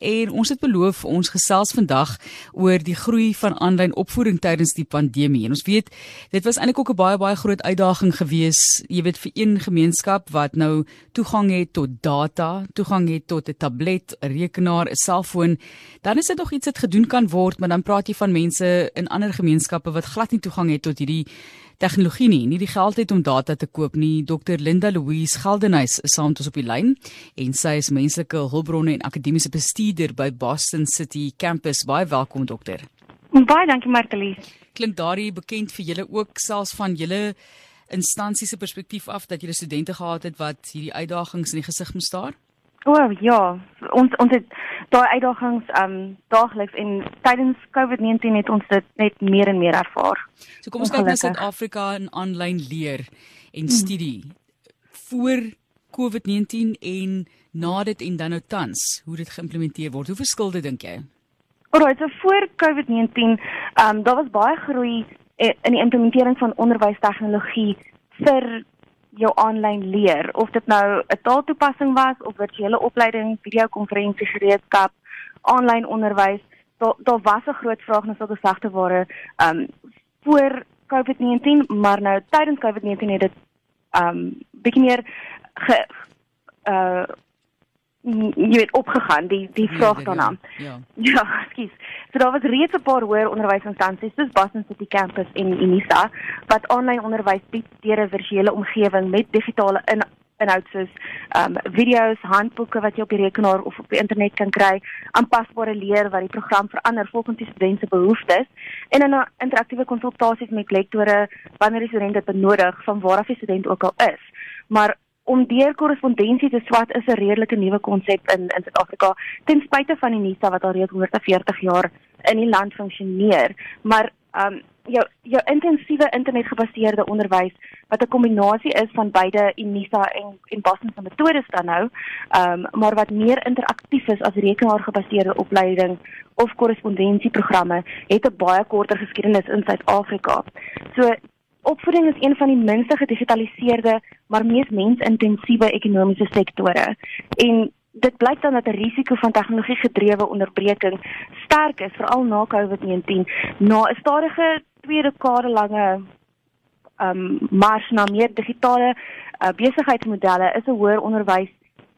En ons het beloof ons gesels vandag oor die groei van aanlyn opvoeding tydens die pandemie. En ons weet dit was eintlik ook 'n baie baie groot uitdaging geweest, jy weet vir een gemeenskap wat nou toegang het tot data, toegang het tot 'n tablet, 'n rekenaar, 'n selfoon. Dan is dit nog iets wat gedoen kan word, maar dan praat jy van mense in ander gemeenskappe wat glad nie toegang het tot hierdie tegnologie nie, nie die geld het om data te koop nie. Dr Linda Louise Geldenhuys is saam met ons op die lyn en sy is menslike hulpbronne en akademiese bestuurder by Boston City Campus. Baie welkom dokter. Baie dankie Martelie. Klink daardie bekend vir julle ook selfs van julle instansie se perspektief af dat julle studente gehad het wat hierdie uitdagings in die gesig moes staar? O oh, ja, ons ons het daai uitdagings um daagliks en tydens COVID-19 het ons dit net meer en meer ervaar. So kom ons kyk na Suid-Afrika in aanlyn leer en hmm. studie hmm. voor COVID-19 en na dit en dan nou tans, hoe dit geïmplementeer word. Hoe verskil dit dink jy? Alraai, so voor COVID-19, um daar was baie groei in die implementering van onderwystegnologie vir jou aanlyn leer of dit nou 'n taaltoepassing was of virtuele opleiding, videokonferensie gereedskap, aanlyn onderwys, daar daar was 'n groot vraag na sulke sagte ware um voor COVID-19, maar nou tydens COVID-19 het dit um bietjie meer ge uh jy het opgegaan die die vraag daarna. Ja. Ja, skus. So daar was reeds 'n paar hoër onderwysinstansies soos Boston City Campus en Unisa wat aanlyn onderwys bied deur 'n virtuele omgewing met digitale in inhoud soos um video's, handboeke wat jy op die rekenaar of op die internet kan kry, aanpasbare leer wat die program verander volgens die studente se behoeftes en 'n interaktiewe konsultasies met lektore wanneer die student dit benodig van waar af die student ook al is. Maar om deur korrespondensie te swat is 'n redelike nuwe konsep in in Suid-Afrika ten spyte van die NISA wat al reeds 140 jaar in die land funksioneer. Maar um jou jou intensiewe internetgebaseerde onderwys wat 'n kombinasie is van beide Unisa en en Boston se metodes dan nou, um maar wat meer interaktief is as rekenaargebaseerde opleiding of korrespondensieprogramme, het 'n baie korter geskiedenis in Suid-Afrika. So opvoeding is een van die minste gedigitaliseerde maar mees mensintensiewe ekonomiese sektore. En dit blyk dan dat 'n risiko van tegnologie gedrewe onderbreking sterk is veral na COVID-19 na 'n stadige twee dekade lange um mars na meer digitale uh, besigheidsmodelle is 'n hoër onderwys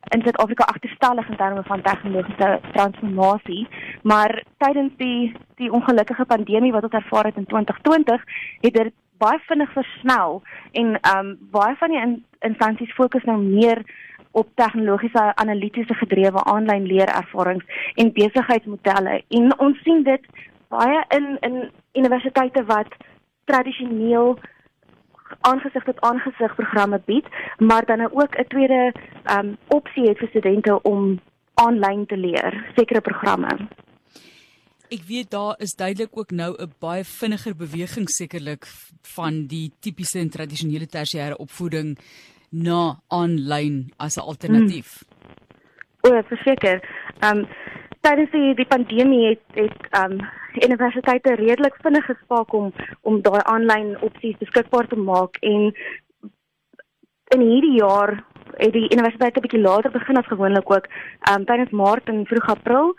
in Suid-Afrika agterstallig in terme van tegnologiese transformasie. Maar tydens die die ongelukkige pandemie wat ons ervaar het in 2020 het dit baie vinnig versnel en ehm um, baie van die in, instansies fokus nou meer op tegnologiese analitiese gedrewe aanlyn leerervarings en besigheidsmodelle. En ons sien dit baie in in universiteite wat tradisioneel aangesig tot aangesig programme bied maar dan nou ook 'n tweede ehm um, opsie het vir studente om aanlyn te leer sekere programme Ek weet daar is duidelik ook nou 'n baie vinniger beweging sekerlik van die tipiese en tradisionele tersiêre opvoeding na aanlyn as 'n alternatief. Hmm. O, verseker. Ehm um, tydens die, die pandemie het het ehm um, universiteite redelik vinnig gespaak om om daai aanlyn opsies beskikbaar te maak en in hierdie jaar het die universiteite bietjie later begin as gewoonlik ook ehm um, tydens Maart en vroeg April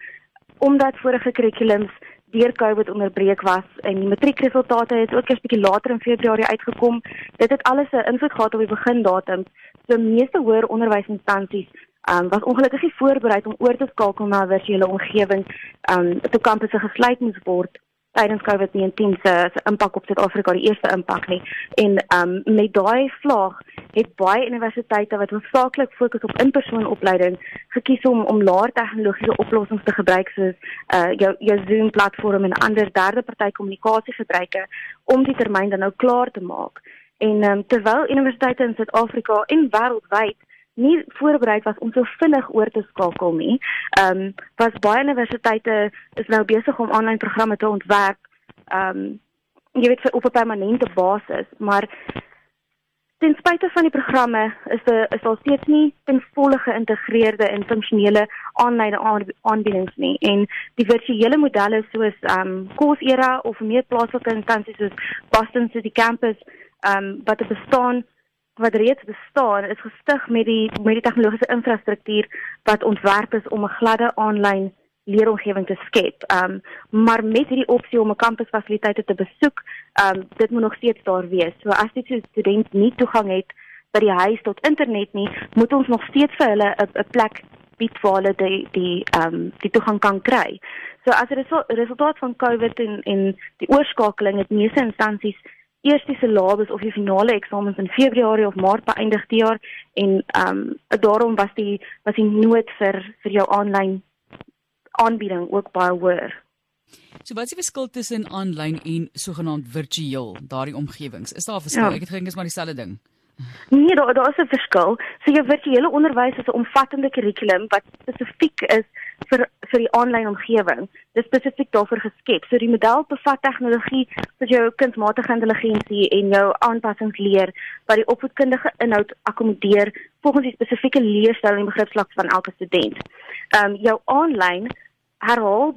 omdat vorige kurrikulums deur COVID onderbreek was en die matriekresultate het ook eers bietjie later in Februarie uitgekom. Dit het alles 'n invloed gehad op die begindatum. So meeste hoër onderwysinstansies um, was ongelukkig nie voorberei om oor te skakel na 'n virtuele omgewing um toe kampusse gesluit moes word tydens COVID-19 se se impak op Suid-Afrika die eerste impak nie. En um met daai vlaag het baie universiteite wat hoofsaaklik fokus op in-persoonopleiding gekies om om laer tegnologiese oplossings te gebruik soos uh jou jou Zoom platform en ander derde party kommunikasie gebruike om die termyn dan nou klaar te maak. En um terwyl universiteite in Suid-Afrika en wêreldwyd nie voorberei was om so vinnig oor te skakel nie. Ehm um, was baie universiteite is nou besig om aanlyn programme te ontwerp. Ehm um, jy weet vir op 'n permanente basis, maar ten spyte van die programme is daar is daar steeds nie ten volle geïntegreerde en funksionele aanlyn aanbiedings nie. En die virtuele modelle soos ehm um, Coursera of meer plaaslike instansies soos Boston City Campus ehm um, wat bestaan wat reeds bestaan is gestig met die met die tegnologiese infrastruktuur wat ontwerp is om 'n gladde aanlyn leeromgewing te skep. Ehm um, maar met hierdie opsie om 'n kampusfasiliteite te besoek, ehm um, dit moet nog steeds daar wees. So as dit 'n student nie toegang het by die huis tot internet nie, moet ons nog steeds vir hulle 'n plek bied waar hulle die die ehm um, die toegang kan kry. So as 'n resu resultaat van COVID en en die oorskakeling het meeste instansies eers die syllabus of die finale eksamens in Februarie of Maart beëindig die jaar en ehm um, daarom was die was die nood vir vir jou aanlyn aanbieding ook baie hoër. So wat is die verskil tussen aanlyn en sogenaamd virtueel, daardie omgewings? Is daar 'n verskil? Ja. Ek het gedink is maar dieselfde ding. Nee, daar daar is 'n verskil. So jou virtuele onderwys is 'n omvattende kurrikulum wat spesifiek is vir vir die aanlyn omgewing. Dit is spesifiek daarvoor geskep. So die model bevat tegnologie vir jou kunsmatige intelligensie en jou aanpassingsleer wat die opvoedkundige inhoud akkommodeer volgens die spesifieke leerstyl en begripsvlak van elke student. Ehm um, jou aanlyn herhaal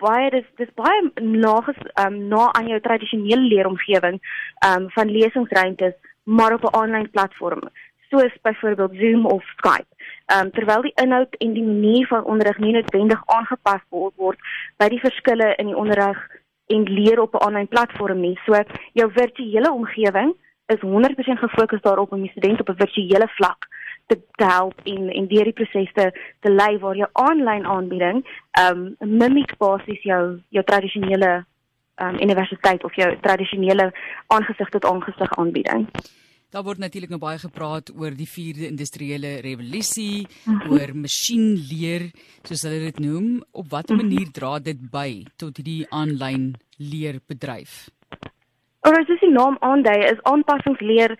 baie dis dis baie nages um, na aan jou tradisionele leeromgewing um, van lesingsruimtes maar op 'n aanlyn platform soos byvoorbeeld Zoom of Skype. Um, terwyl die inhoud en die manier van onderrig nie noodwendig aangepas word, word by die verskille in die onderrig en leer op 'n aanlyn platform nie. So jou virtuele omgewing is 100% gefokus daarop om die student op 'n virtuele vlak te, te help en en deur die proses te te lei waar jou aanlyn aanbieding um, mimiek basies jou jou tradisionele um, universiteit of jou tradisionele aangesig tot aangesig aanbieding. Daar word natuurlik nou baie gepraat oor die 4de industriële revolusie, mm -hmm. oor masjienleer, soos hulle dit noem. Op watter mhm. manier dra dit by tot hierdie aanlyn leerbedryf? Oor as die naam aandui, is aanpassingsleer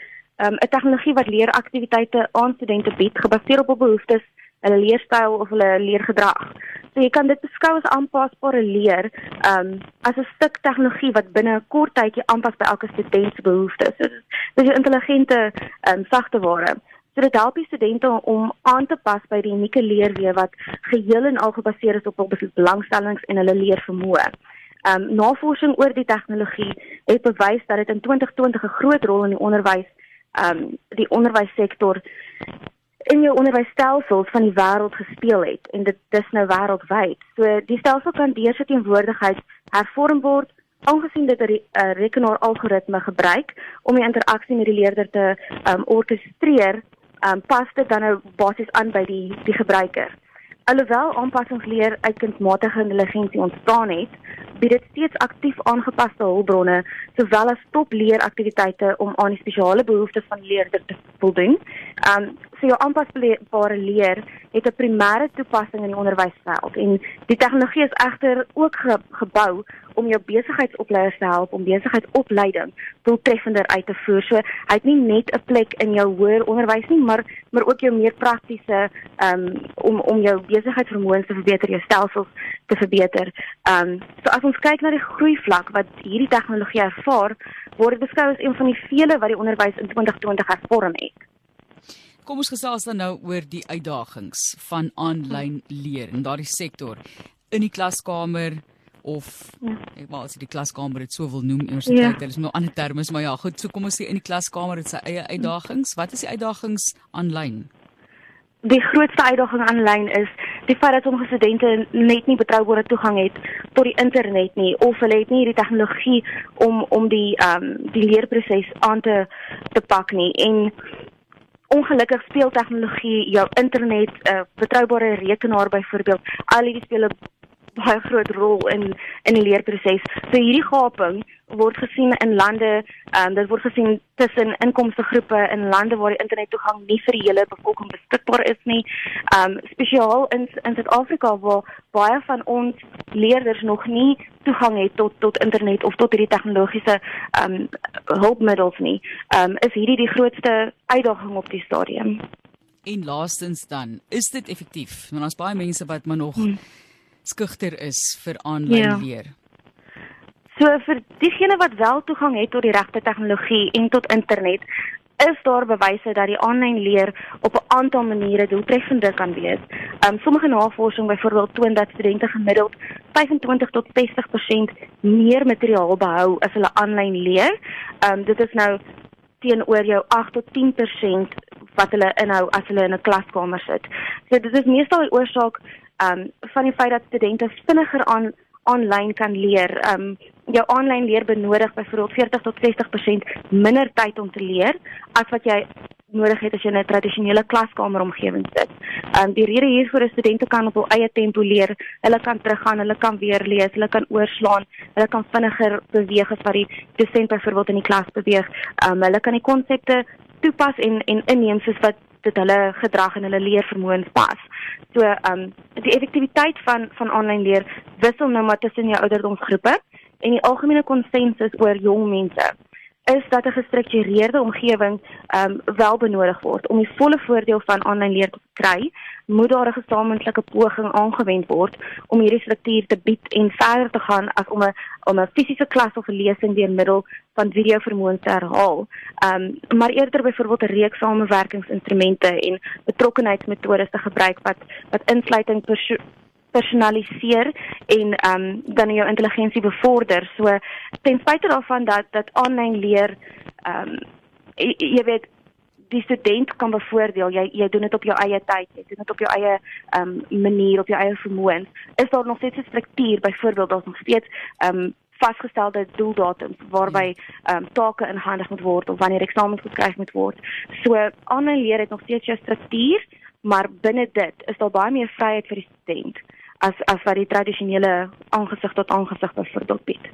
um, 'n tegnologie wat leeraktiwiteite aan studente bied gebaseer op hul behoeftes, hulle leerstyl of hulle leergedrag. So jy kan dit beskou as aanpasbare leer, um as 'n stuk tegnologie wat binne 'n kort tydjie aanpas by elke student se behoeftes. So dis 'n intelligente um sagte ware. So dit help die studente om aan te pas by die unieke leerweë wat geheel en al gebaseer is op hul belangstellings en hulle leervermoë. Um navorsing oor die tegnologie het bewys dat dit in 2020 'n groot rol in die onderwys um die onderwyssektor in jou onderwysstelsels van die wêreld gespeel het en dit dis nou wêreldwyd. So die stelsel kan deur sy teenwoordigheid hervorm word aangesien dit 'n uh, rekenaar-algoritme gebruik om die interaksie met die leerder te um orkestreer, um pas dit dan nou basies aan by die die gebruiker. Alhoewel aanpassingsleer uit kunsmatige intelligensie ontstaan het, bied dit steeds aktief aangepaste hulpbronne sowel as topleeraktiwiteite om aan die spesiale behoeftes van leerders te voldoen. Um so jou aanpasbare leer het 'n primêre toepassing in die onderwysveld en die tegnologie is egter ook ge gebou om jou besigheidsopleiers te help om besigheidsopleiding doeltreffender uit te voer. So hy het nie net 'n plek in jou hoër onderwys nie, maar maar ook jou meer praktiese um om om jou besigheidsvermoëns te verbeter, jou stelsels te verbeter. Um so as ons kyk na die groei vlak wat hierdie tegnologie ervaar, word dit beskou as een van die vele wat die onderwys in 2020 hervorm het. Kom ons gesels dan nou oor die uitdagings van aanlyn leer in daardie sektor in die klaskamer of ja. ek wou as jy die klaskamer dit sou wil noem universiteit ja. hulle is nou ander terme maar ja goed so kom ons sê in die klaskamer het sy eie uitdagings wat is die uitdagings aanlyn Die grootste uitdaging aanlyn is die feit dat sommige studente net nie betroubare toegang het tot die internet nie of hulle het nie hierdie tegnologie om om die ehm um, die leerproses aan te te pak nie en Ongelukkig speel tegnologie jou internet 'n uh, betroubare rekenaar byvoorbeeld al hierdie speel 'n baie groot rol in in die leerproses. So hierdie gaping word gesien in lande, um, dit word gesien tussen inkomste groepe in lande waar die internettoegang nie vir die hele bevolking beskikbaar is nie. Ehm um, spesiaal in in Suid-Afrika waar baie van ons leerders nog nie toegang het tot tot internet of tot hierdie tegnologiese ehm um, hulpmiddels nie. Ehm um, is hierdie die grootste uitdaging op die stadium. En laastens dan, is dit effektief? Want daar's baie mense wat maar nog hmm skugter is vir aanlyn ja. leer. So vir diegene wat wel toegang het tot die regte tegnologie en tot internet, is daar bewyse dat die aanlyn leer op 'n aantal maniere doeltreffender kan wees. Um sommige navorsing byvoorbeeld toon dat studente gemiddeld 25 tot 60% meer materiaal behou as hulle aanlyn leer. Um dit is nou teenoor jou 8 tot 10% wat hulle inhou as hulle in 'n klaskamer sit. So dit is meestal die oorsaak um van die feit dat studente vinniger aan aanlyn kan leer. Um jou aanlyn leer benodig byvoorbeeld 40 tot 60% minder tyd om te leer as wat jy nodig het as jy in 'n tradisionele klaskamer omgewing sit. Um die rede hiervoor is studente kan op hul eie tempo leer. Hulle kan teruggaan, hulle kan weer lees, hulle kan oorslaan, hulle kan vinniger beweeg as wat die dosent byvoorbeeld in die klas beweeg. Um hulle kan die konsepte toepas en en inneem soos wat dit hulle gedrag en hulle leervermoëns pas. So um die effektiwiteit van van aanlyn leer wissel nou maar tussen jou ouderdomsgroepe en die algemene konsensus oor jong mense is dat 'n gestruktureerde omgewing ehm um, wel benodig word om die volle voordeel van aanlyn leer te kry, moet daar 'n gesamentlike poging aangewend word om hierdie struktuur te bied en verder te gaan as om 'n om 'n fisiese klas of 'n lesing deur middel van video vermoëns te herhaal. Ehm um, maar eerder byvoorbeeld 'n reeks samewerkingsinstrumente en betrokkenheidsmetodes te gebruik wat wat insluiting personaliseer en ehm um, dan jou intelligensie bevorder. So ten spyte daarvan dat dat aanlyn leer ehm um, jy, jy weet die student kan bevoordeel jy jy doen dit op jou eie tyd, jy doen dit op jou eie um, manier, op jou eie vermoëns. Is daar nog steeds 'n struktuur byvoorbeeld daar's nog steeds um, vasgestelde doeldatums waarby ehm um, take ingehandig moet word of wanneer eksamens geskryf moet word. So aanlyn leer het nog steeds jou struktuur, maar binne dit is daar baie meer vryheid vir die student as as wat die tradisionele aangesig tot aangesig byvoorbeeld bied.